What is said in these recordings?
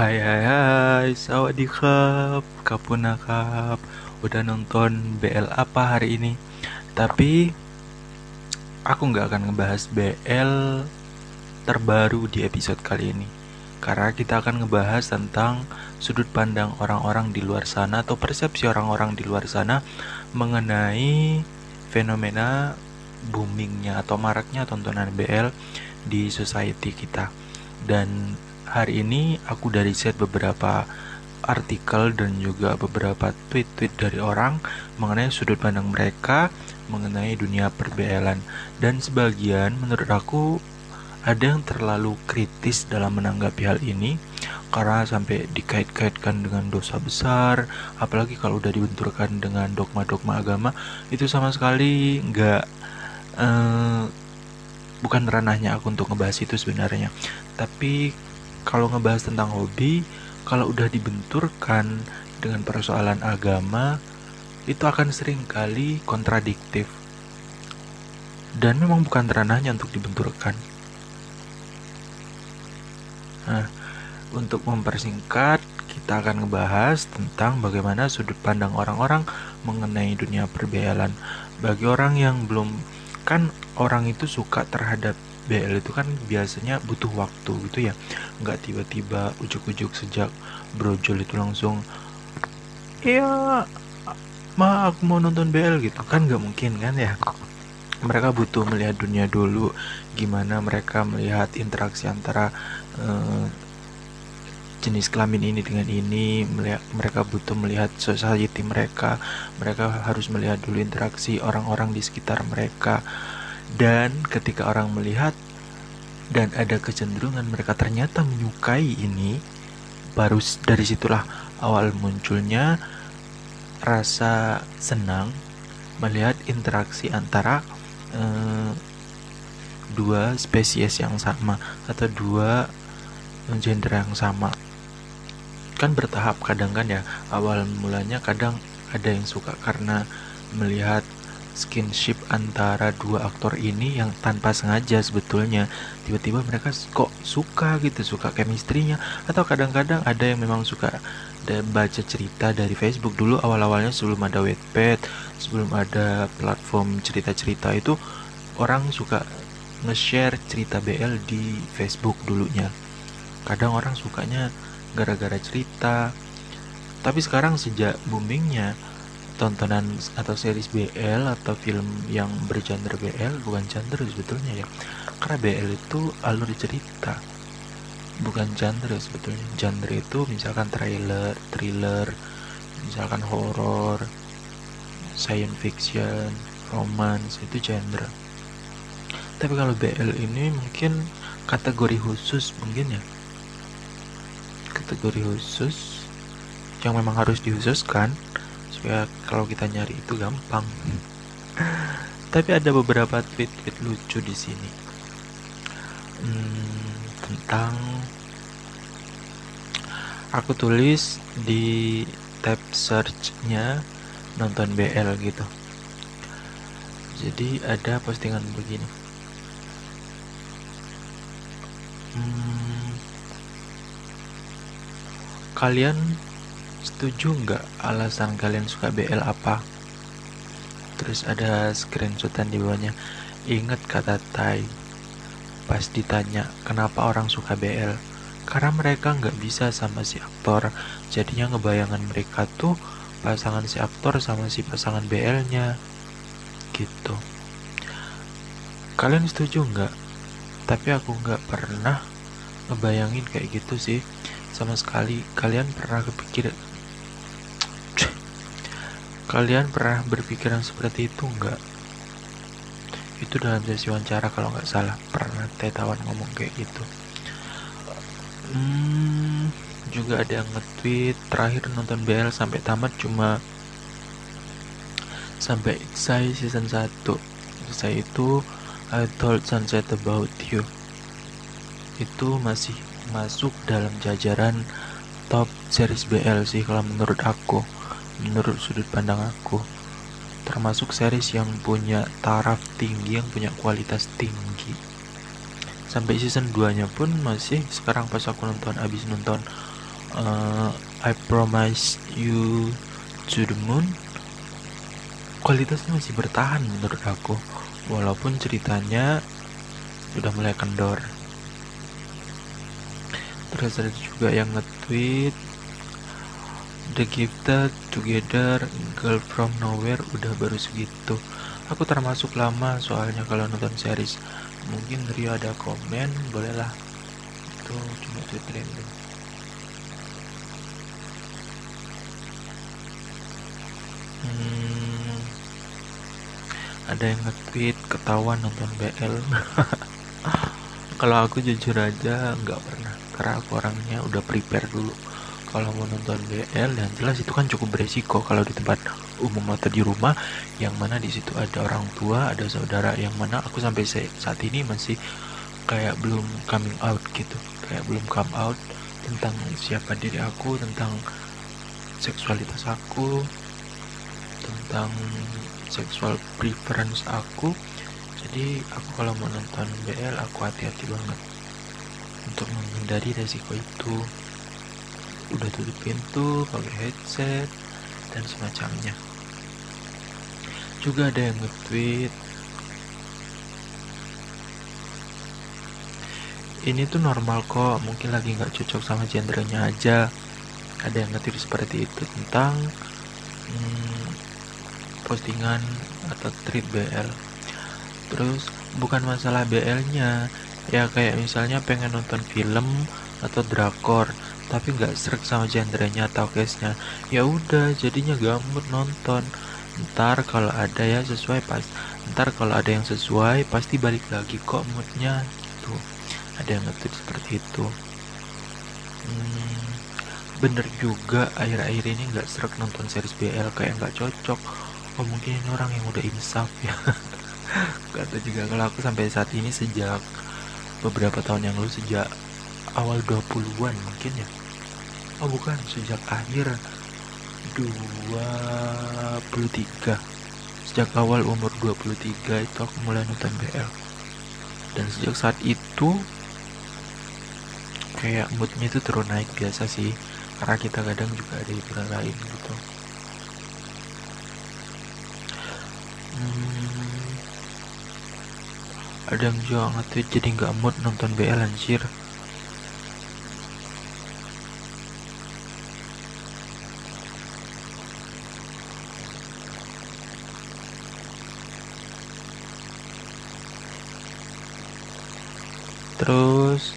Hai hai hai, sawadikap, kapunakap. Udah nonton BL apa hari ini? Tapi aku nggak akan ngebahas BL terbaru di episode kali ini. Karena kita akan ngebahas tentang sudut pandang orang-orang di luar sana Atau persepsi orang-orang di luar sana Mengenai fenomena boomingnya atau maraknya tontonan BL di society kita. Dan hari ini aku dari set beberapa artikel dan juga beberapa tweet-tweet dari orang mengenai sudut pandang mereka mengenai dunia perbelan dan sebagian menurut aku ada yang terlalu kritis dalam menanggapi hal ini karena sampai dikait-kaitkan dengan dosa besar apalagi kalau udah dibenturkan dengan dogma-dogma agama itu sama sekali nggak eh, bukan ranahnya aku untuk ngebahas itu sebenarnya. Tapi kalau ngebahas tentang hobi, kalau udah dibenturkan dengan persoalan agama, itu akan sering kali kontradiktif. Dan memang bukan ranahnya untuk dibenturkan. Nah, untuk mempersingkat, kita akan ngebahas tentang bagaimana sudut pandang orang-orang mengenai dunia perbelan. Bagi orang yang belum kan orang itu suka terhadap BL itu kan biasanya butuh waktu gitu ya. Nggak tiba-tiba ujuk-ujuk sejak brojol itu langsung iya ma aku mau nonton BL gitu. Kan nggak mungkin kan ya. Mereka butuh melihat dunia dulu gimana mereka melihat interaksi antara uh, jenis kelamin ini dengan ini. Melihat, mereka butuh melihat society mereka. Mereka harus melihat dulu interaksi orang-orang di sekitar mereka dan ketika orang melihat dan ada kecenderungan mereka ternyata menyukai ini, baru dari situlah awal munculnya rasa senang melihat interaksi antara eh, dua spesies yang sama atau dua gender yang sama. Kan bertahap kadang kan ya awal mulanya kadang ada yang suka karena melihat skinship antara dua aktor ini yang tanpa sengaja sebetulnya. Tiba-tiba mereka kok suka gitu suka chemistry-nya atau kadang-kadang ada yang memang suka baca cerita dari Facebook. Dulu awal-awalnya sebelum ada Wattpad sebelum ada platform cerita-cerita itu orang suka nge-share cerita BL di Facebook dulunya. Kadang orang sukanya gara-gara cerita. Tapi sekarang sejak boomingnya tontonan atau series BL atau film yang bergenre BL bukan genre sebetulnya ya. Karena BL itu alur cerita bukan genre sebetulnya. Genre itu misalkan trailer thriller misalkan horror science fiction romance itu genre. Tapi kalau BL ini mungkin kategori khusus mungkin ya. Kategori khusus yang memang harus dikhususkan supaya kalau kita nyari itu gampang. Tapi ada beberapa tweet-tweet lucu di sini. Hmm, tentang aku tulis di tab searchnya nonton BL gitu. Jadi ada postingan begini. Hmm, kalian Setuju nggak alasan kalian suka BL apa? Terus ada screenshotan di bawahnya. Ingat kata Tai. Pas ditanya kenapa orang suka BL, karena mereka nggak bisa sama si aktor. Jadinya ngebayangan mereka tuh pasangan si aktor sama si pasangan BL-nya. Gitu. Kalian setuju nggak? Tapi aku nggak pernah ngebayangin kayak gitu sih sama sekali kalian pernah kepikir Kalian pernah berpikiran seperti itu enggak? Itu dalam sesi wawancara kalau nggak salah pernah Tetawan ngomong kayak gitu. Hmm, juga ada yang nge-tweet terakhir nonton BL sampai tamat cuma sampai saya season 1 saya itu I told sunset about you itu masih masuk dalam jajaran top series BL sih kalau menurut aku menurut sudut pandang aku termasuk series yang punya taraf tinggi yang punya kualitas tinggi. Sampai season 2 nya pun masih sekarang pas aku nonton abis nonton uh, I promise you to the moon kualitasnya masih bertahan menurut aku. Walaupun ceritanya udah mulai kendor. Terus ada juga yang nge-tweet The Gifted Together Girl From Nowhere udah baru segitu. Aku termasuk lama soalnya kalau nonton series. Mungkin Rio ada komen bolehlah. Itu cuma tweet random. Hmm, ada yang nge-tweet ketahuan nonton BL kalau aku jujur aja nggak pernah. Karena aku orangnya udah prepare dulu kalau mau nonton BL yang jelas itu kan cukup beresiko kalau di tempat umum atau di rumah yang mana di situ ada orang tua ada saudara yang mana aku sampai saat ini masih kayak belum coming out gitu. Kayak belum come out tentang siapa diri aku tentang seksualitas aku tentang seksual preference aku. Jadi aku kalau mau nonton BL aku hati-hati banget untuk menghindari resiko itu udah tutup pintu pakai headset dan semacamnya. Juga ada yang nge-tweet. Ini tuh normal kok mungkin lagi nggak cocok sama gendernya aja. Ada yang nge-tweet seperti itu tentang hmm, postingan atau tweet BL terus bukan masalah BL nya ya kayak misalnya pengen nonton film atau drakor tapi nggak serak sama genrenya atau case-nya. Ya udah jadinya gambut nonton. Ntar kalau ada ya sesuai pas ntar kalau ada yang sesuai pasti balik lagi kok moodnya gitu. Ada yang ngetik seperti itu. Hmm, bener juga akhir-akhir ini nggak serak nonton series BL kayak nggak cocok. Oh mungkin ini orang yang udah insaf ya. Kata juga kalau aku sampai saat ini sejak beberapa tahun yang lalu sejak awal 20-an mungkin ya oh bukan. Sejak akhir 23 sejak awal umur 23 itu aku mulai nonton BL dan sejak saat itu kayak moodnya itu terus naik biasa sih. Karena kita kadang juga ada hiburan lain gitu. Hmm, ada yang juga nge jadi nggak mood nonton BL anjir Terus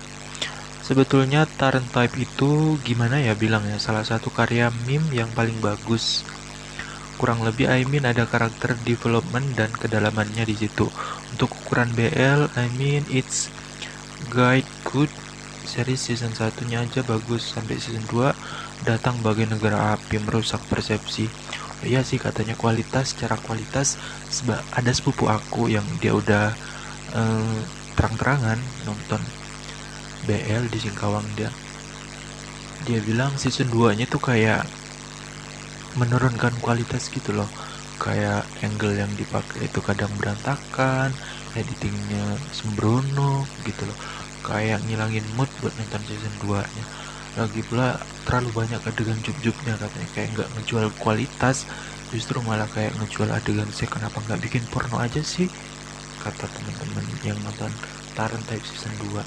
sebetulnya Tarn Type itu gimana ya bilang ya salah satu karya meme yang paling bagus. Kurang lebih I mean ada karakter development dan kedalamannya di situ. Untuk ukuran BL I mean it's guide good series season satunya aja bagus sampai season 2 datang bagai negara api merusak persepsi. Oh, iya sih katanya kualitas secara kualitas ada sepupu aku yang dia udah uh, terang-terangan nonton BL di Singkawang dia. Dia bilang season 2 nya tuh kayak menurunkan kualitas gitu loh. Kayak angle yang dipakai itu kadang berantakan editingnya sembrono gitu loh. Kayak ngilangin mood buat nonton season 2 nya lagi pula terlalu banyak adegan juk-juknya katanya. Kayak nggak ngejual kualitas justru malah kayak ngejual adegan saya kenapa nggak bikin porno aja sih kata teman-teman yang nonton Taran Type Season 2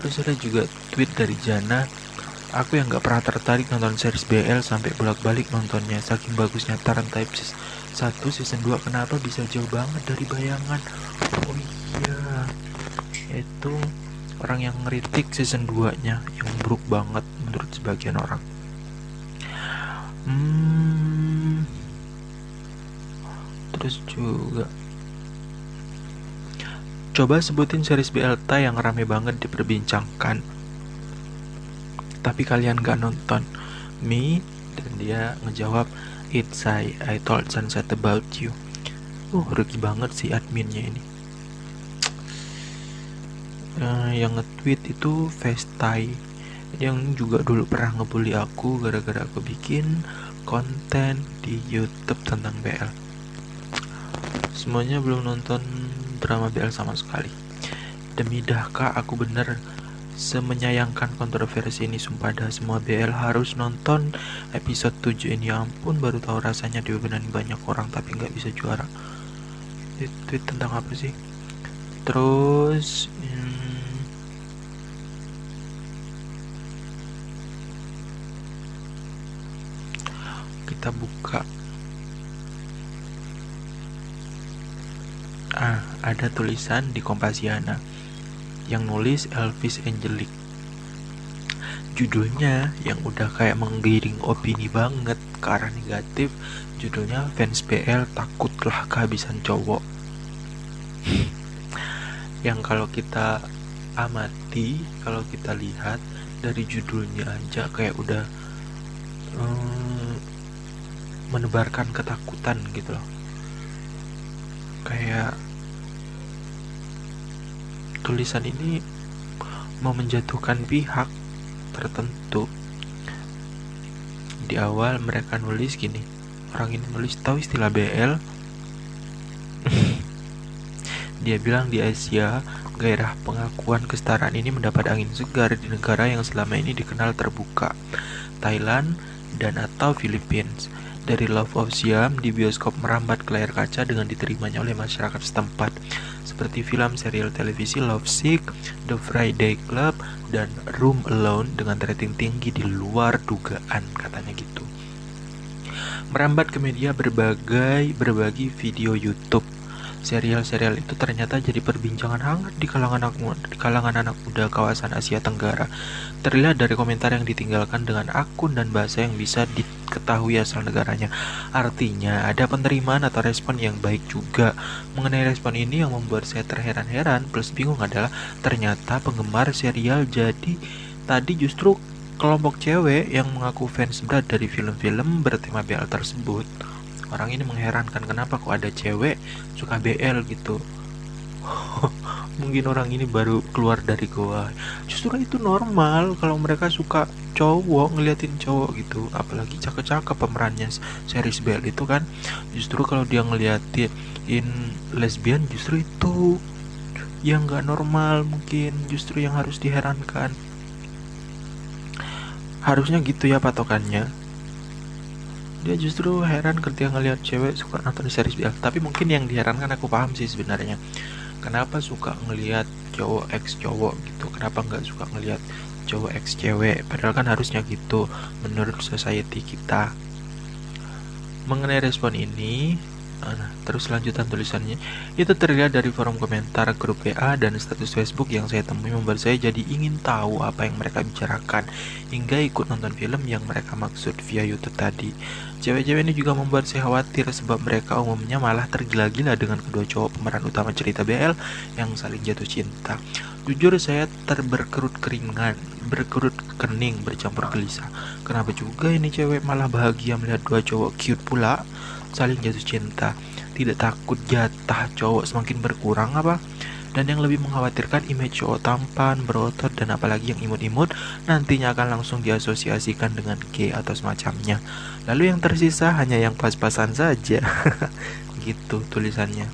terus ada juga tweet dari Jana aku yang gak pernah tertarik nonton series BL sampai bolak-balik nontonnya. Saking bagusnya Taran Type 1 Season 2 kenapa bisa jauh banget dari bayangan? Oh iya itu orang yang ngeritik season 2 nya yang buruk banget menurut sebagian orang. Hmm, terus juga Coba sebutin series BLT yang rame banget diperbincangkan. Tapi kalian gak nonton. Me dan dia ngejawab, It's I, I told Sunset about you. Uh, rugi banget sih adminnya ini. Uh, yang nge-tweet itu Festai yang juga dulu pernah ngebully aku gara-gara aku bikin konten di YouTube tentang BL. Semuanya belum nonton drama BL sama sekali. Demi dahkah aku bener semenyayangkan kontroversi ini sumpah dah semua BL harus nonton episode 7 ini. Ya ampun baru tahu rasanya diomenin banyak orang tapi nggak bisa juara. Tweet, tweet tentang apa sih? Terus hmm, kita buka ada tulisan di Kompasiana yang nulis Elvis Angelic. Judulnya yang udah kayak menggiring opini banget ke arah negatif judulnya fans BL takutlah kehabisan cowok. Yang kalau kita amati kalau kita lihat dari judulnya aja kayak udah um, menebarkan ketakutan gitu loh. Kayak tulisan ini mau menjatuhkan pihak tertentu. Di awal mereka nulis gini, orang ini nulis tahu istilah BL. Dia bilang di Asia, gairah pengakuan kesetaraan ini mendapat angin segar di negara yang selama ini dikenal terbuka, Thailand dan atau Philippines. Dari Love of Siam di bioskop merambat ke layar kaca dengan diterimanya oleh masyarakat setempat seperti film serial televisi Love Sick, The Friday Club, dan Room Alone dengan rating tinggi di luar dugaan katanya gitu. Merambat ke media berbagai berbagi video YouTube serial-serial itu ternyata jadi perbincangan hangat di kalangan anak di kalangan anak muda kawasan Asia Tenggara. Terlihat dari komentar yang ditinggalkan dengan akun dan bahasa yang bisa diketahui asal negaranya. Artinya ada penerimaan atau respon yang baik juga. Mengenai respon ini yang membuat saya terheran-heran plus bingung adalah ternyata penggemar serial jadi tadi justru kelompok cewek yang mengaku fans berat dari film-film bertema BL tersebut orang ini mengherankan kenapa kok ada cewek suka BL gitu? Mungkin orang ini baru keluar dari goa. Justru itu normal kalau mereka suka cowok ngeliatin cowok gitu. Apalagi cakep-cakep pemerannya series BL itu kan. Justru kalau dia ngeliatin lesbian justru itu yang gak normal mungkin. Justru yang harus diherankan. Harusnya gitu ya patokannya dia justru heran ketika ngelihat cewek suka nonton series BL tapi mungkin yang diherankan aku paham sih sebenarnya. Kenapa suka ngelihat cowok ex cowok gitu? Kenapa nggak suka ngelihat cowok ex cewek? Padahal kan harusnya gitu menurut society kita. Mengenai respon ini terus lanjutan tulisannya itu terlihat dari forum komentar grup WA dan status Facebook yang saya temui membuat saya jadi ingin tahu apa yang mereka bicarakan hingga ikut nonton film yang mereka maksud via YouTube tadi. Cewek-cewek ini juga membuat saya khawatir sebab mereka umumnya malah tergila-gila dengan kedua cowok pemeran utama cerita BL yang saling jatuh cinta. Jujur saya terberkerut keringan, berkerut kening, bercampur gelisah. Kenapa juga ini cewek malah bahagia melihat dua cowok cute pula? Saling jatuh cinta tidak takut jatah cowok semakin berkurang apa dan yang lebih mengkhawatirkan image cowok tampan, berotot, dan apalagi yang imut-imut nantinya akan langsung diasosiasikan dengan gay atau semacamnya. Lalu yang tersisa hanya yang pas-pasan saja. gitu tulisannya.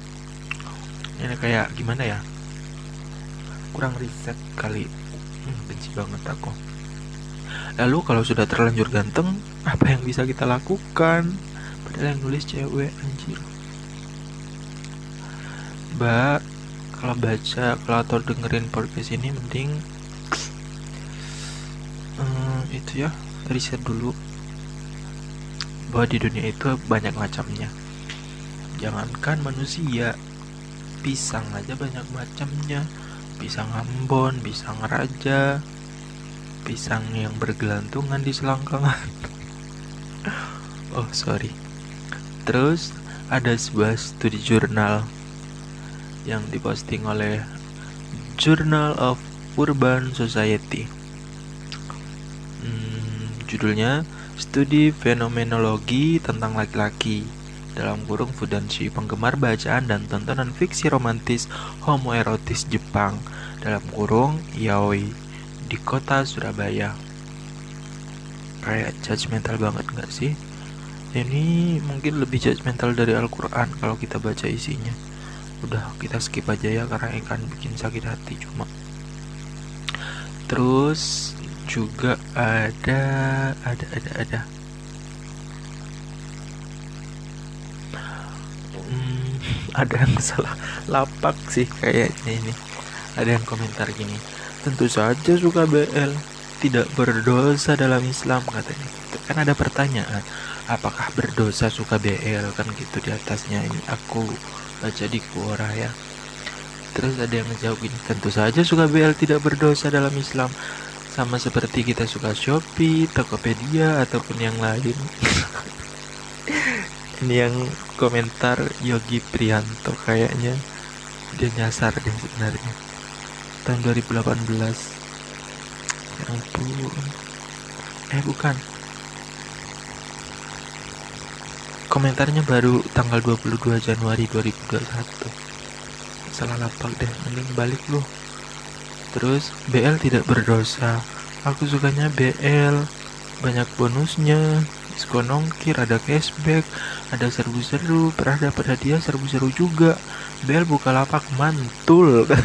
Ini kayak gimana ya? Kurang riset kali. Hmm, benci banget aku. Lalu kalau sudah terlanjur ganteng, apa yang bisa kita lakukan? Yang nulis cewek anjir mbak kalau baca kalau atau dengerin podcast ini mending hmm, itu ya riset dulu. Bahwa di dunia itu banyak macamnya. Jangankan manusia pisang aja banyak macamnya. Pisang ambon pisang raja pisang yang bergelantungan di selangkangan. Oh sorry Terus ada sebuah studi jurnal yang diposting oleh Journal of Urban Society. Hmm, judulnya Studi Fenomenologi tentang Laki-laki dalam kurung Fudanshi, penggemar bacaan dan tontonan fiksi romantis homoerotis Jepang dalam kurung yaoi di kota Surabaya. Kayak judgmental banget gak sih? Ini mungkin lebih judgmental dari Al-Quran kalau kita baca isinya. Udah kita skip aja ya karena ikan bikin sakit hati cuma. Terus juga ada ada ada ada. Hmm, ada yang salah lapak sih kayaknya ini. Ada yang komentar gini tentu saja suka BL tidak berdosa dalam Islam katanya. Kan ada pertanyaan apakah berdosa suka BL kan gitu di atasnya ini. Aku baca di Quora ya. Terus ada yang menjawab ini tentu saja suka BL tidak berdosa dalam Islam. Sama seperti kita suka Shopee, Tokopedia ataupun yang lain. Ini yang komentar Yogi Prianto kayaknya. Dia nyasar deh sebenarnya. Tahun 2018 ya ampun. Eh bukan komentarnya baru tanggal 22 Januari 2021 salah lapak deh mending balik lu. Terus BL tidak berdosa. Aku sukanya BL banyak bonusnya. Diskon ongkir ada cashback ada serbu seru pernah dapat hadiah serbu seru juga BL buka lapak mantul.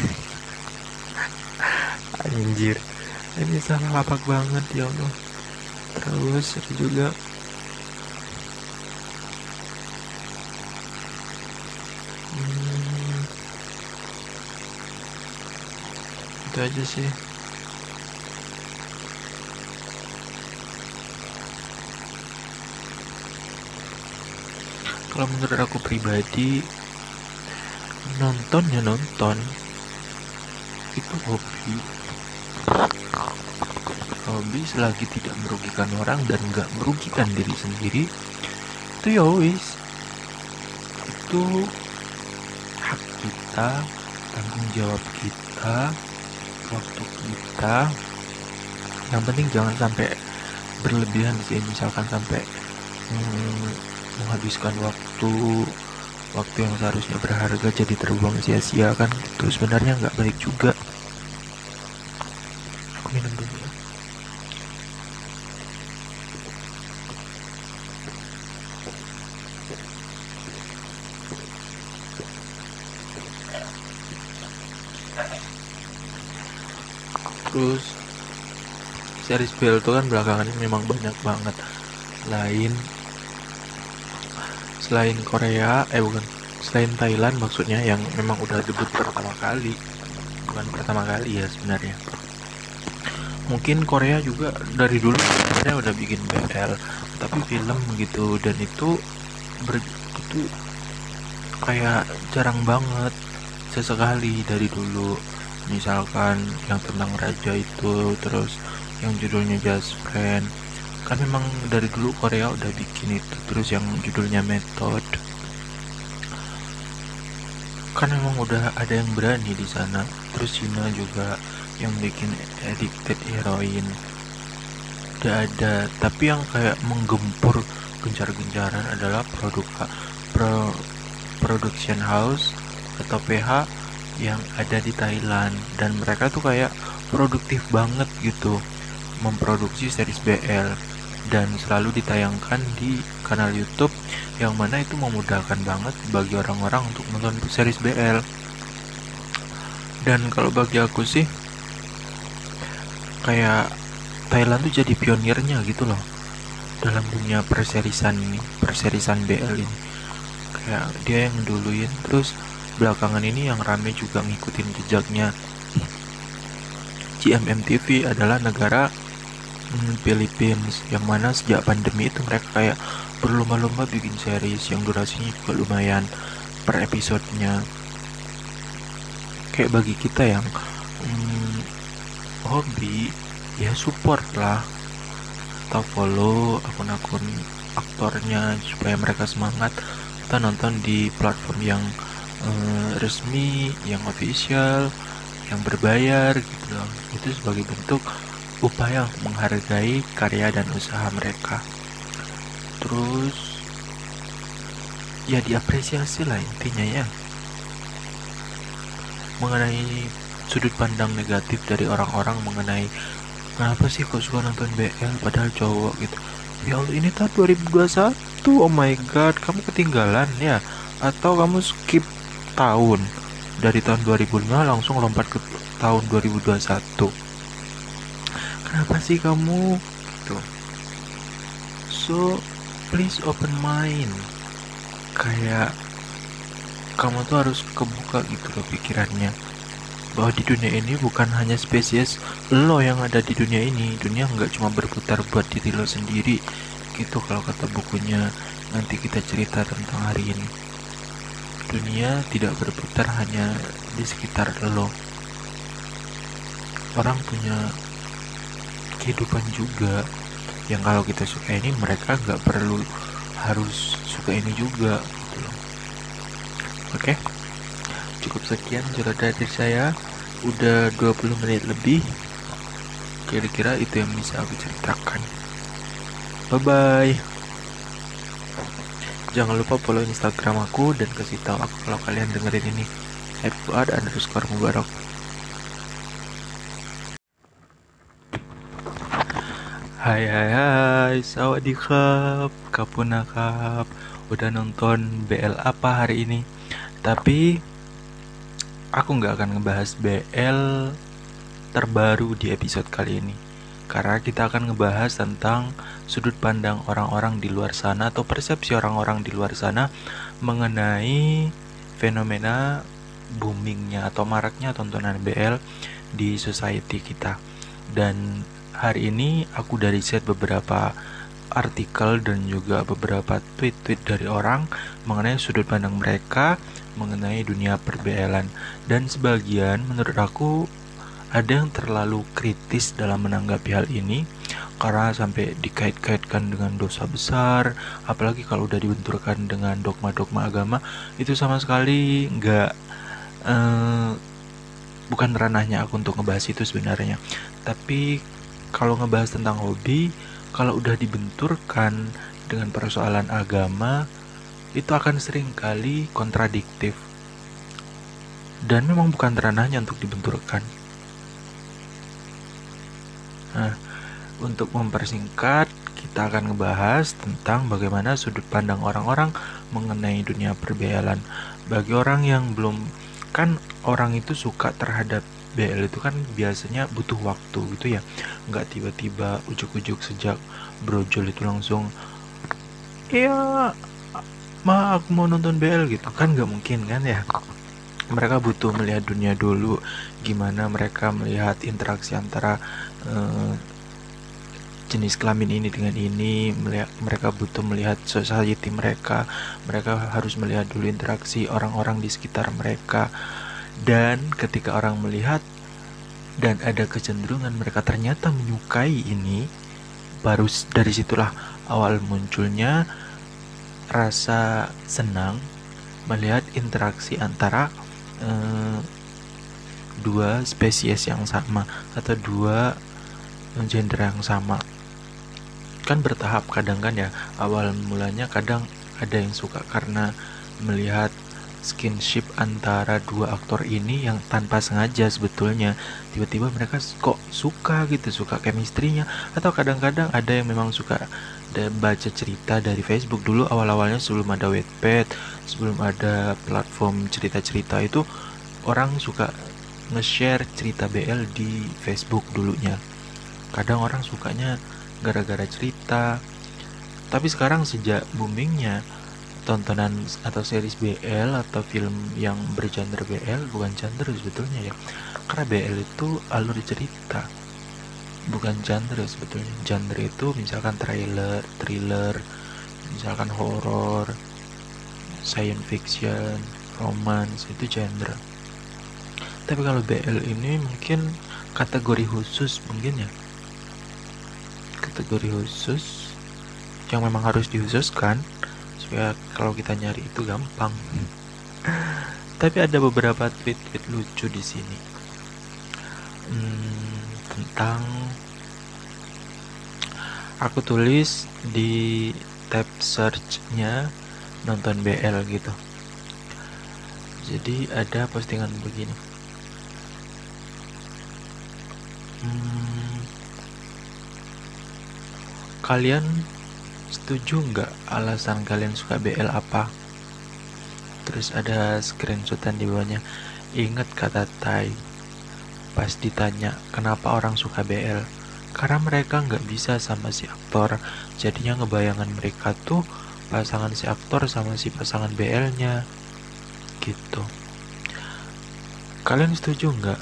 Anjir. Ini salah lapak banget ya Allah. Terus juga aja sih. Kalau menurut aku pribadi nonton ya nonton. Itu hobi. Hobi selagi tidak merugikan orang dan nggak merugikan diri sendiri itu ya wis. Itu hak kita tanggung jawab kita waktu kita. Yang penting jangan sampai berlebihan sih misalkan sampai hmm, menghabiskan waktu waktu yang seharusnya berharga jadi terbuang sia-sia kan? Itu sebenarnya nggak baik juga aku minum dulu ya terus series BL itu kan belakangan ini memang banyak banget. Lain selain Korea eh bukan selain Thailand maksudnya yang memang udah debut pertama kali. Bukan pertama kali ya sebenarnya. Mungkin Korea juga dari dulu sebenarnya udah bikin BL tapi film gitu. Dan itu ber, itu kayak jarang banget sesekali dari dulu. Misalkan yang tentang raja itu terus yang judulnya Just Friend kan memang dari dulu Korea udah bikin itu terus yang judulnya Method. Kan memang udah ada yang berani di sana. Terus Cina juga yang bikin Addicted Heroin. Udah ada. Tapi yang kayak menggempur gencar-gencaran adalah produk pro, production house atau PH yang ada di Thailand. Dan mereka tuh kayak produktif banget gitu memproduksi series BL dan selalu ditayangkan di kanal YouTube yang mana itu memudahkan banget bagi orang-orang untuk nonton series BL dan kalau bagi aku sih kayak Thailand tuh jadi pionirnya gitu loh dalam dunia perserisan ini perserisan BL ini. Kayak dia yang duluin terus belakangan ini yang rame juga ngikutin jejaknya. GMM TV adalah negara hmm, Philippines yang mana sejak pandemi itu mereka kayak berlomba-lomba bikin series yang durasinya juga lumayan per episodenya. Kayak bagi kita yang hmm, hobi ya support lah. Atau follow akun-akun aktornya supaya mereka semangat. Kita nonton di platform yang uh, resmi yang official yang berbayar gitu. Loh itu sebagai bentuk upaya menghargai karya dan usaha mereka. Terus ya diapresiasi lah intinya ya. Mengenai sudut pandang negatif dari orang-orang mengenai kenapa sih kok suka nonton BL padahal cowok? gitu. Ya Allah ini tahun 2021 oh my god kamu ketinggalan ya? Atau kamu skip tahun? Dari tahun 2005 langsung lompat ke tahun 2021 kenapa sih kamu? Gitu so please open mind. Kayak kamu tuh harus kebuka gitu loh pikirannya. Bahwa di dunia ini bukan hanya spesies lo yang ada di dunia ini. Dunia nggak cuma berputar buat diri lo sendiri gitu kalau kata bukunya nanti kita cerita tentang hari ini. Dunia tidak berputar hanya di sekitar lo. Orang punya kehidupan juga. Yang kalau kita suka ini mereka nggak perlu harus suka ini juga gitu oke cukup sekian cerita dari saya. Udah 20 menit lebih. Kira-kira itu yang bisa aku ceritakan. Bye bye jangan lupa follow instagram aku dan kasih tahu aku kalau kalian dengerin ini. Fuad underscore Mubarak Hai hai hai, sawadikap, kapunakap. Udah nonton BL apa hari ini? Tapi aku nggak akan ngebahas BL terbaru di episode kali ini. Karena kita akan ngebahas tentang sudut pandang orang-orang di luar sana Atau persepsi orang-orang di luar sana Mengenai fenomena boomingnya atau maraknya tontonan BL di society kita. Dan hari ini aku dari set beberapa artikel dan juga beberapa tweet-tweet dari orang mengenai sudut pandang mereka mengenai dunia perbelan dan sebagian menurut aku ada yang terlalu kritis dalam menanggapi hal ini karena sampai dikait-kaitkan dengan dosa besar apalagi kalau udah dibenturkan dengan dogma-dogma agama itu sama sekali nggak eh, bukan ranahnya aku untuk ngebahas itu sebenarnya. Tapi kalau ngebahas tentang hobi, kalau udah dibenturkan dengan persoalan agama, itu akan sering kali kontradiktif. Dan memang bukan ranahnya untuk dibenturkan. Nah, untuk mempersingkat, kita akan ngebahas tentang bagaimana sudut pandang orang-orang mengenai dunia perbelan. Bagi orang yang belum kan orang itu suka terhadap BL itu kan biasanya butuh waktu gitu ya. Nggak tiba-tiba ujuk-ujuk sejak brojol itu langsung iya ma aku mau nonton BL gitu. Kan nggak mungkin kan ya. Mereka butuh melihat dunia dulu gimana mereka melihat interaksi antara uh, jenis kelamin ini dengan ini. Melihat, mereka butuh melihat society mereka. Mereka harus melihat dulu interaksi orang-orang di sekitar mereka dan ketika orang melihat dan ada kecenderungan mereka ternyata menyukai ini, baru dari situlah awal munculnya rasa senang melihat interaksi antara eh, dua spesies yang sama atau dua gender yang sama. Kan bertahap kadang kan ya awal mulanya kadang ada yang suka karena melihat skinship antara dua aktor ini yang tanpa sengaja sebetulnya. Tiba-tiba mereka kok suka gitu suka chemistry-nya. Atau kadang-kadang ada yang memang suka dan baca cerita dari Facebook. Dulu awal-awalnya sebelum ada Wattpad sebelum ada platform cerita-cerita itu orang suka nge-share cerita BL di Facebook dulunya. Kadang orang sukanya gara-gara cerita. Tapi sekarang sejak boomingnya tontonan atau series BL atau film yang bergenre BL bukan genre sebetulnya ya. Karena BL itu alur cerita bukan genre sebetulnya. Genre itu misalkan trailer thriller misalkan horror science fiction romance itu genre. Tapi kalau BL ini mungkin kategori khusus mungkin ya. Kategori khusus yang memang harus dikhususkan ya kalau kita nyari itu gampang. Tapi ada beberapa tweet-tweet lucu di sini. Hmm, tentang aku tulis di tab searchnya nonton BL gitu. Jadi ada postingan begini. Hmm, kalian Setuju nggak alasan kalian suka BL apa? Terus ada screenshotan di bawahnya. Ingat kata Tai. Pas ditanya kenapa orang suka BL, karena mereka nggak bisa sama si aktor jadinya ngebayangan mereka tuh pasangan si aktor sama si pasangan BL-nya gitu kalian setuju nggak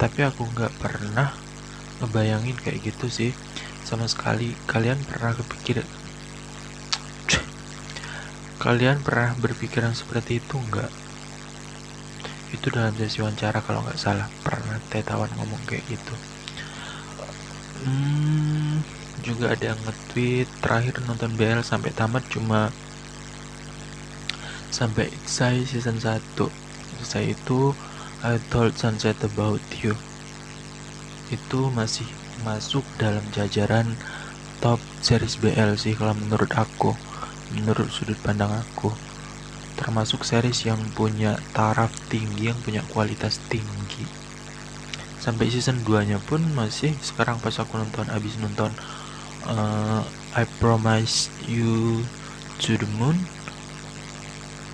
tapi aku nggak pernah ngebayangin kayak gitu sih sama sekali kalian pernah kepikir kalian pernah berpikiran seperti itu nggak? Itu dalam sesi wawancara kalau nggak salah. Pernah tetawan ngomong kayak gitu. Hmm, juga ada yang nge-tweet terakhir nonton BL sampai tamat cuma sampai saya season 1 saya itu I told sunset about you. Itu masih masuk dalam jajaran top series BL sih kalau menurut aku menurut sudut pandang aku termasuk series yang punya taraf tinggi yang punya kualitas tinggi. Sampai season 2 nya pun masih sekarang pas aku nonton abis nonton uh, I Promise You to the Moon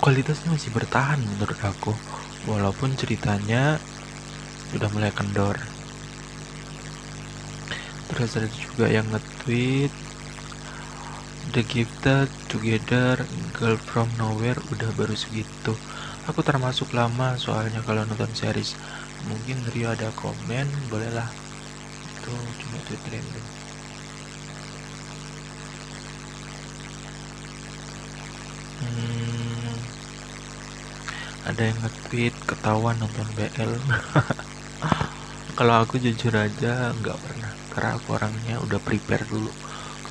kualitasnya masih bertahan menurut aku walaupun ceritanya udah mulai kendor. Terus ada juga yang nge-tweet The Gifted Together Girl From Nowhere udah baru segitu. Aku termasuk lama soalnya kalau nonton series. Mungkin Rio ada komen bolehlah. Itu cuma tweet random. Hmm, ada yang nge-tweet ketahuan nonton BL kalau aku jujur aja nggak pernah. Karena aku orangnya udah prepare dulu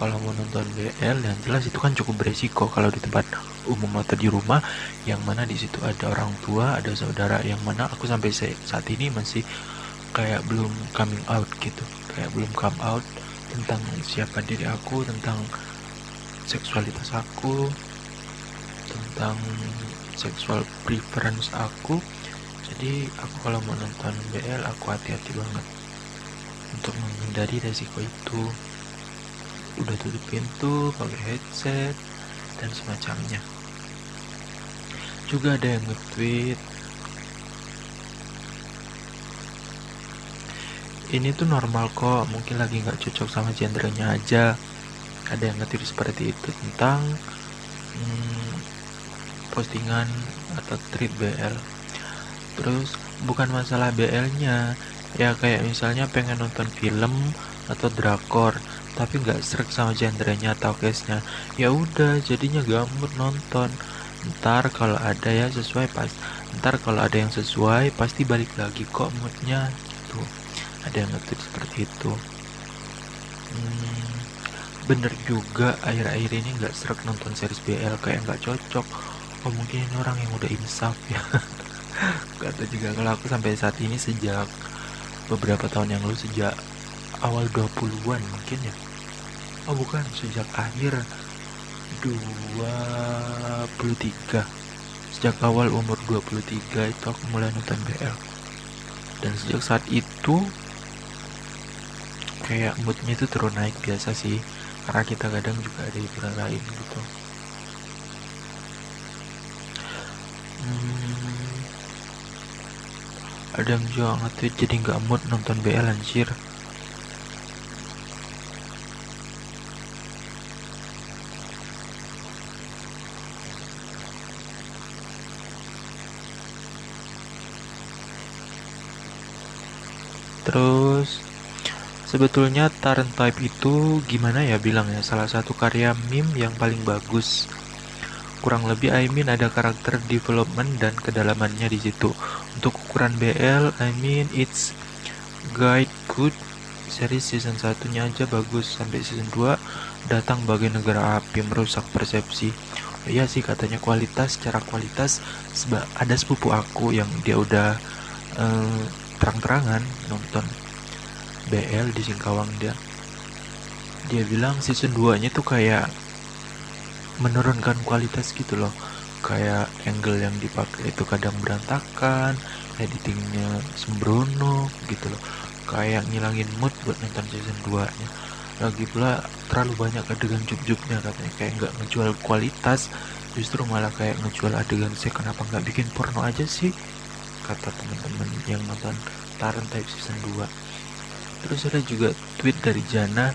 kalau mau nonton BL yang jelas itu kan cukup beresiko. Kalau di tempat umum atau di rumah yang mana di situ ada orang tua ada saudara yang mana aku sampai saat ini masih kayak belum coming out gitu. Kayak belum come out tentang siapa diri aku tentang seksualitas aku tentang seksual preference aku. Jadi aku kalau mau nonton BL aku hati-hati banget untuk menghindari resiko itu udah tutup pintu pakai headset dan semacamnya. Juga ada yang nge-tweet. Ini tuh normal kok mungkin lagi nggak cocok sama gendernya aja. Ada yang nge-tweet seperti itu tentang hmm, postingan atau tweet BL terus bukan masalah BL nya ya kayak misalnya pengen nonton film atau drakor tapi nggak serak sama genrenya atau case-nya. Ya udah jadinya gamut nonton. Ntar kalau ada ya sesuai pas ntar kalau ada yang sesuai pasti balik lagi kok moodnya. Gitu ada yang ngetik seperti itu. Hmm, bener juga akhir-akhir ini nggak serak nonton series BL kayak nggak cocok. Oh mungkin ini orang yang udah insaf ya. Kata juga kalau aku sampai saat ini sejak beberapa tahun yang lalu sejak awal 20-an mungkin ya. Oh bukan sejak akhir 23 sejak awal umur 23 itu aku mulai nonton BL dan sejak saat itu kayak moodnya itu terus naik biasa sih. Karena kita kadang juga ada hiburan lain gitu. Hmm, ada yang juga nge jadi nggak mood nonton BL anjir Terus sebetulnya Tarn Type itu gimana ya bilangnya salah satu karya meme yang paling bagus. Kurang lebih I mean ada karakter development dan kedalamannya di situ. Untuk ukuran BL I mean it's guide good seri season satunya aja bagus sampai season 2 datang bagai negara api merusak persepsi. Iya sih katanya kualitas secara kualitas ada sepupu aku yang dia udah uh, terang-terangan nonton BL di Singkawang dia. Dia bilang season 2 nya tuh kayak menurunkan kualitas gitu loh. Kayak angle yang dipakai itu kadang berantakan editingnya sembrono gitu loh. Kayak ngilangin mood buat nonton season 2 nya lagi pula terlalu banyak adegan juk-juknya katanya. Kayak nggak ngejual kualitas justru malah kayak ngejual adegan saya kenapa nggak bikin porno aja sih kata teman-teman yang nonton Taran Type Season 2 terus ada juga tweet dari Jana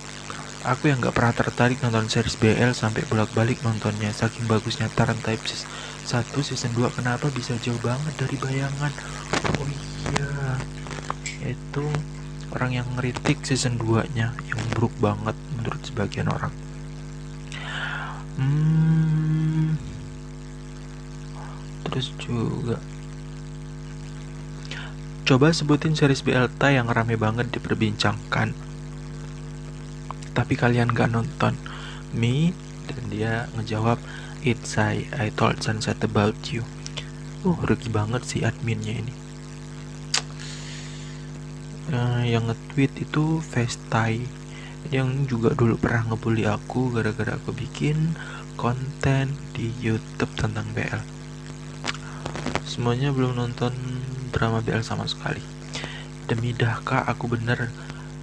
aku yang gak pernah tertarik nonton series BL sampai bolak-balik nontonnya. Saking bagusnya Taran Type 1 season 2 kenapa bisa jauh banget dari bayangan? Oh iya itu orang yang ngeritik season 2 nya yang buruk banget menurut sebagian orang. Hmm, terus juga Coba sebutin series BLT yang rame banget diperbincangkan. Tapi kalian gak nonton. Me dan dia ngejawab, It's I, I told Sunset about you. Uh, rugi banget sih adminnya ini. Uh, yang nge-tweet itu Vestai yang juga dulu pernah ngebully aku gara-gara aku bikin konten di YouTube tentang BL. Semuanya belum nonton drama BL sama sekali. Demi dahkah aku bener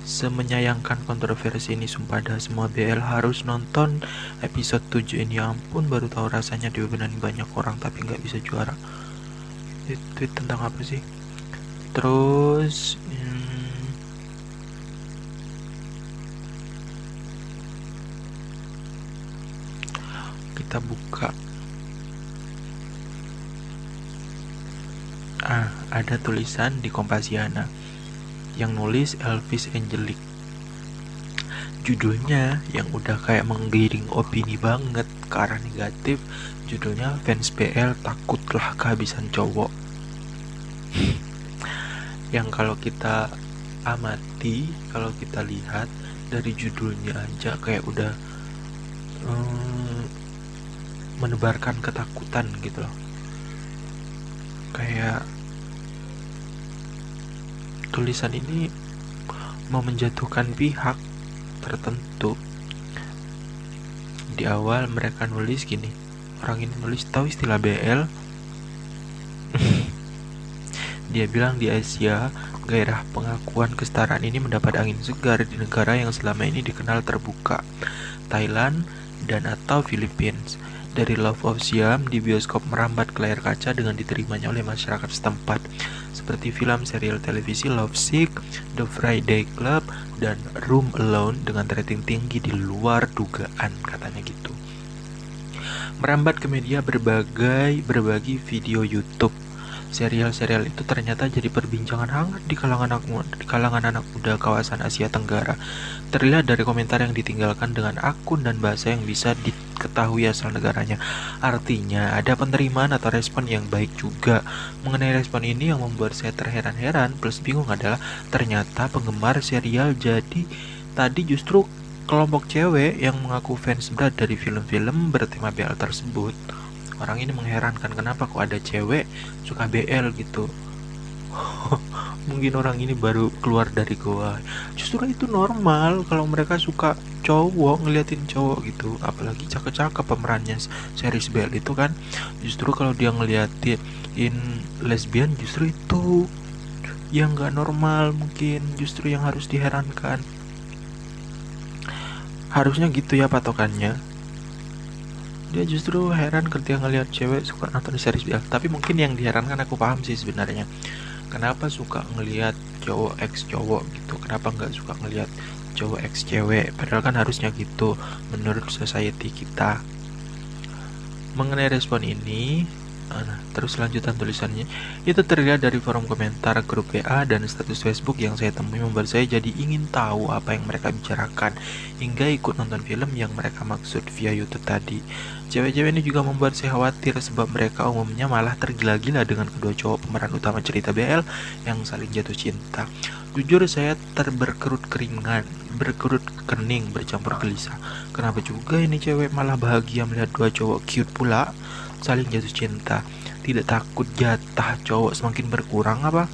semenyayangkan kontroversi ini? Sumpah dah semua BL harus nonton episode 7 ini. Ya ampun baru tahu rasanya diomelin banyak orang tapi nggak bisa juara. Itu tentang apa sih? Terus hmm, kita buka ada tulisan di Kompasiana yang nulis Elvis Angelic. Judulnya yang udah kayak menggiring opini banget ke arah negatif, judulnya fans BL takutlah kehabisan cowok. yang kalau kita amati, kalau kita lihat dari judulnya aja kayak udah um, menebarkan ketakutan gitu loh kayak tulisan ini mau menjatuhkan pihak tertentu. Di awal mereka nulis gini orang ini nulis tahu istilah BL dia bilang di Asia gairah pengakuan kesetaraan ini mendapat angin segar di negara yang selama ini dikenal terbuka Thailand dan atau Philippines. Dari Love of Siam di bioskop merambat ke layar kaca dengan diterimanya oleh masyarakat setempat seperti film serial televisi Love Sick, The Friday Club, dan Room Alone dengan rating tinggi di luar dugaan katanya gitu. Merambat ke media berbagai berbagi video YouTube serial-serial itu ternyata jadi perbincangan hangat di kalangan anak di kalangan anak muda kawasan Asia Tenggara. Terlihat dari komentar yang ditinggalkan dengan akun dan bahasa yang bisa diketahui asal negaranya. Artinya ada penerimaan atau respon yang baik juga. Mengenai respon ini yang membuat saya terheran-heran plus bingung adalah ternyata penggemar serial jadi tadi justru kelompok cewek yang mengaku fans berat dari film-film bertema BL tersebut orang ini mengherankan kenapa kok ada cewek suka BL gitu. Mungkin orang ini baru keluar dari goa. Justru itu normal kalau mereka suka cowok ngeliatin cowok gitu. Apalagi cakep-cakep pemerannya series BL itu kan. Justru kalau dia ngeliatin lesbian justru itu yang gak normal mungkin. Justru yang harus diherankan. Harusnya gitu ya patokannya dia justru heran ketika ngelihat cewek suka nonton series BL tapi mungkin yang diherankan aku paham sih sebenarnya. Kenapa suka ngelihat cowok ex cowok gitu? Kenapa nggak suka ngelihat cowok ex cewek? Padahal kan harusnya gitu menurut society kita. Mengenai respon ini Nah, terus lanjutan tulisannya. Itu terlihat dari forum komentar grup WA dan status Facebook yang saya temui membuat saya jadi ingin tahu apa yang mereka bicarakan hingga ikut nonton film yang mereka maksud via YouTube tadi. Cewek-cewek ini juga membuat saya khawatir sebab mereka umumnya malah tergila-gila dengan kedua cowok pemeran utama cerita BL yang saling jatuh cinta. Jujur saya terberkerut keringan, berkerut kening, bercampur gelisah. Kenapa juga ini cewek malah bahagia melihat dua cowok cute pula? saling jatuh cinta tidak takut jatah cowok semakin berkurang apa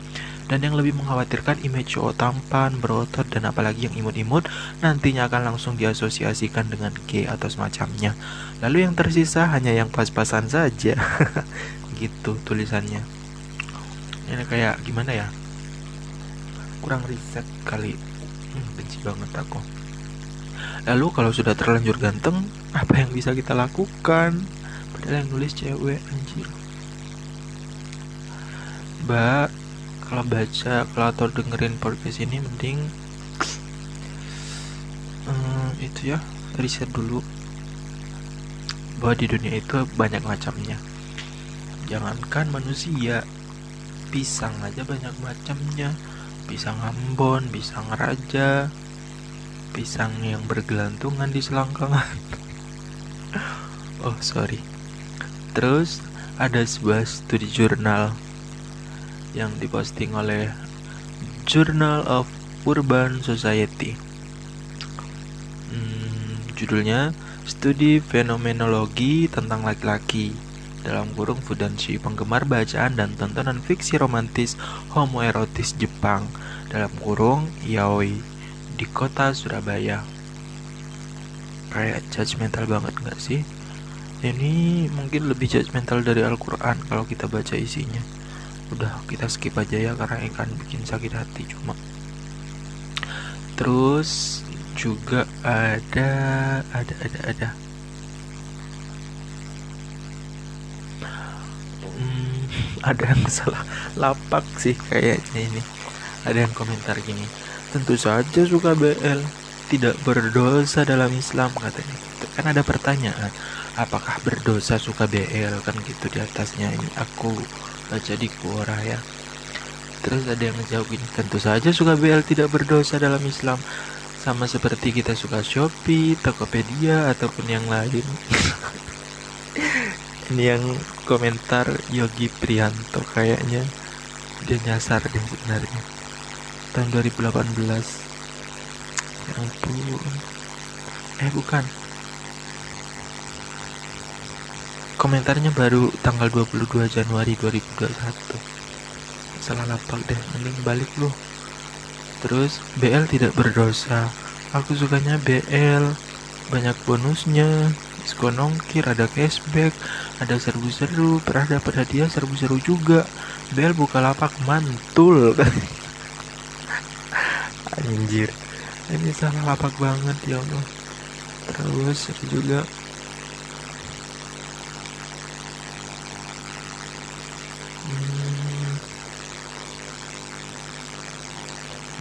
dan yang lebih mengkhawatirkan image cowok tampan, berotot, dan apalagi yang imut-imut nantinya akan langsung diasosiasikan dengan gay atau semacamnya. Lalu yang tersisa hanya yang pas-pasan saja. gitu tulisannya. Ini kayak gimana ya? Kurang riset kali. Hmm, benci banget aku. Lalu kalau sudah terlanjur ganteng, apa yang bisa kita lakukan? padahal yang nulis cewek anjir mbak kalau baca kalau atau dengerin podcast ini mending hmm, itu ya riset dulu. Bahwa di dunia itu banyak macamnya. Jangankan manusia pisang aja banyak macamnya. Pisang ambon pisang raja pisang yang bergelantungan di selangkangan. Oh sorry. Terus ada sebuah studi jurnal yang diposting oleh Journal of Urban Society hmm, judulnya Studi Fenomenologi tentang Laki-Laki dalam kurung Fudanshi, penggemar bacaan dan tontonan fiksi romantis homoerotis Jepang dalam kurung yaoi di kota Surabaya. Kayak judgmental banget gak sih? Ini mungkin lebih judgmental dari Al-Quran kalau kita baca isinya. Udah kita skip aja ya karena ikan bikin sakit hati cuma. Terus juga ada ada ada ada. Hmm, ada yang salah lapak sih kayaknya ini. Ada yang komentar gini tentu saja suka BL tidak berdosa dalam Islam katanya. Kan ada pertanyaan apakah berdosa suka BL kan gitu di atasnya ini. Aku baca di Quora ya terus ada yang menjawab ini tentu saja suka BL tidak berdosa dalam Islam sama seperti kita suka Shopee, Tokopedia ataupun yang lain. Ini yang komentar Yogi Prianto kayaknya dia nyasar deh sebenarnya. Tahun 2018. Ya ampun. Eh bukan. Komentarnya baru tanggal 22 Januari 2021. Salah lapak deh, mending balik loh. Terus BL tidak berdosa. Aku sukanya BL. Banyak bonusnya. Diskon ongkir, ada cashback, ada seru-seru, pernah dapat hadiah seru-seru juga. BL buka lapak mantul. Anjir. Ini salah lapak banget ya Allah. Terus juga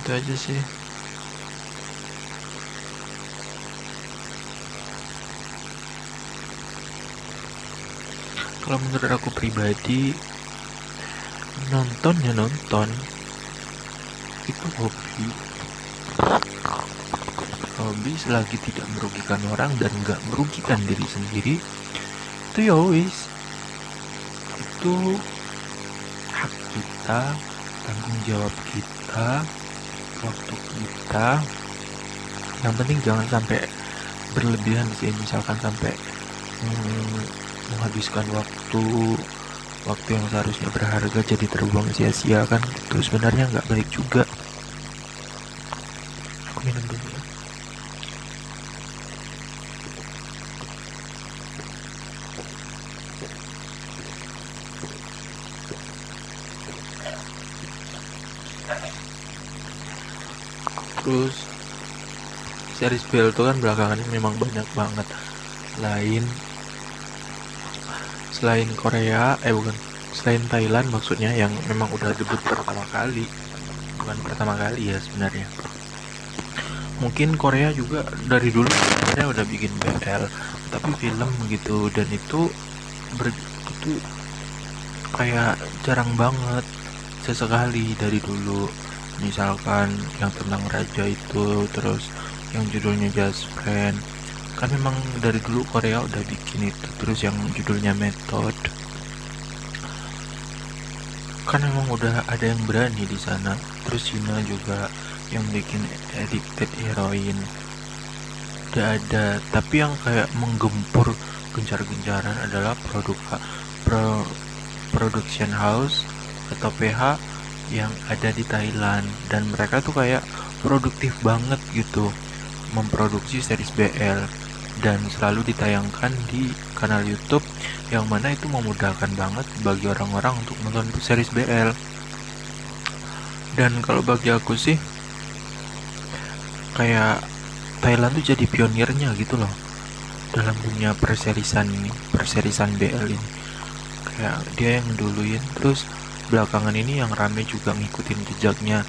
itu aja sih. Kalau menurut aku pribadi nonton ya nonton. Itu hobi. Hobi selagi tidak merugikan orang dan nggak merugikan diri sendiri itu ya wis. Itu hak kita tanggung jawab kita waktu kita. Yang penting jangan sampai berlebihan sih misalkan sampai hmm, menghabiskan waktu waktu yang seharusnya berharga jadi terbuang sia-sia kan itu sebenarnya nggak baik juga aku minum dulu ya terus series BL itu kan belakangan ini memang banyak banget. Lain selain Korea eh bukan selain Thailand maksudnya yang memang udah debut pertama kali. Bukan pertama kali ya sebenarnya. Mungkin Korea juga dari dulu sebenarnya udah bikin BL tapi film gitu. Dan itu ber, itu kayak jarang banget sesekali dari dulu misalkan yang tentang raja itu terus yang judulnya Just Friend. Kan memang dari dulu Korea udah bikin itu terus yang judulnya Method. Kan memang udah ada yang berani di sana. Terus Cina juga yang bikin Addicted Heroin. Udah ada. Tapi yang kayak menggempur gencar-gencaran adalah produk pro, production house atau PH yang ada di Thailand. Dan mereka tuh kayak produktif banget gitu. Memproduksi series BL dan selalu ditayangkan di kanal YouTube yang mana itu memudahkan banget bagi orang-orang untuk nonton series BL dan kalau bagi aku sih kayak Thailand tuh jadi pionirnya gitu loh. Dalam dunia perserisan ini perserisan BL ini. Kayak dia yang duluin terus belakangan ini yang rame juga ngikutin jejaknya.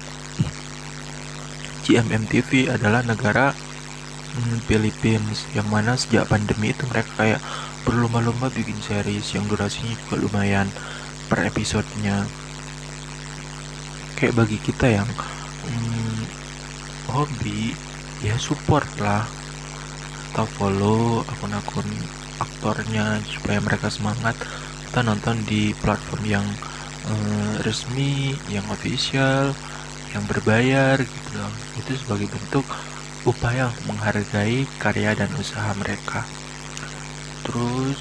GMM TV adalah negara hmm, Philippines yang mana sejak pandemi itu mereka kayak berlomba-lomba bikin series yang durasinya juga lumayan per episodenya. Kayak bagi kita yang hmm, hobi ya support lah. Atau follow akun-akun aktornya supaya mereka semangat kita nonton di platform yang uh, resmi yang official yang berbayar gitu loh itu sebagai bentuk upaya menghargai karya dan usaha mereka. Terus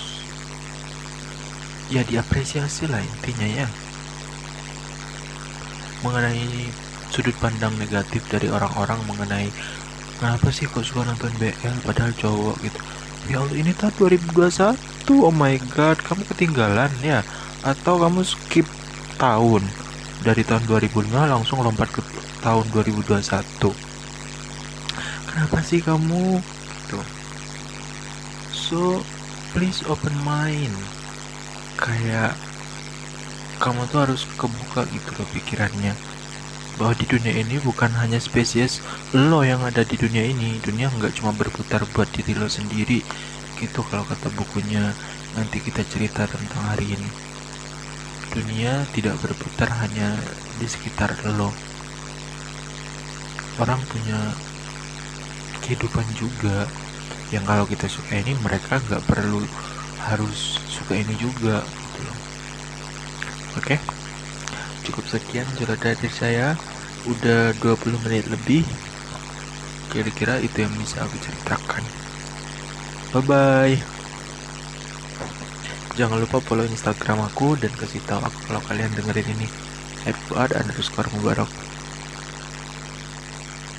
ya diapresiasi lah intinya ya. Mengenai sudut pandang negatif dari orang-orang mengenai kenapa sih kok suka nonton BL padahal cowok? gitu. Ya Allah ini tahun 2021 oh my god kamu ketinggalan ya? Atau kamu skip tahun dari tahun 2005 langsung lompat ke tahun 2021 kenapa sih kamu? Tuh so please open mind. Kayak kamu tuh harus kebuka gitu loh pikirannya. Bahwa di dunia ini bukan hanya spesies lo yang ada di dunia ini. Dunia nggak cuma berputar buat diri lo sendiri. Gitu kalau kata bukunya. Nanti kita cerita tentang hari ini dunia tidak berputar hanya di sekitar lo orang punya kehidupan juga yang kalau kita suka ini mereka nggak perlu harus suka ini juga Oke. Cukup sekian cerita dari saya. Udah 20 menit lebih. Kira-kira itu yang bisa aku ceritakan. Bye bye. Jangan lupa follow Instagram aku dan kasih tahu aku kalau kalian dengerin ini. Fuad underscore Mubarak.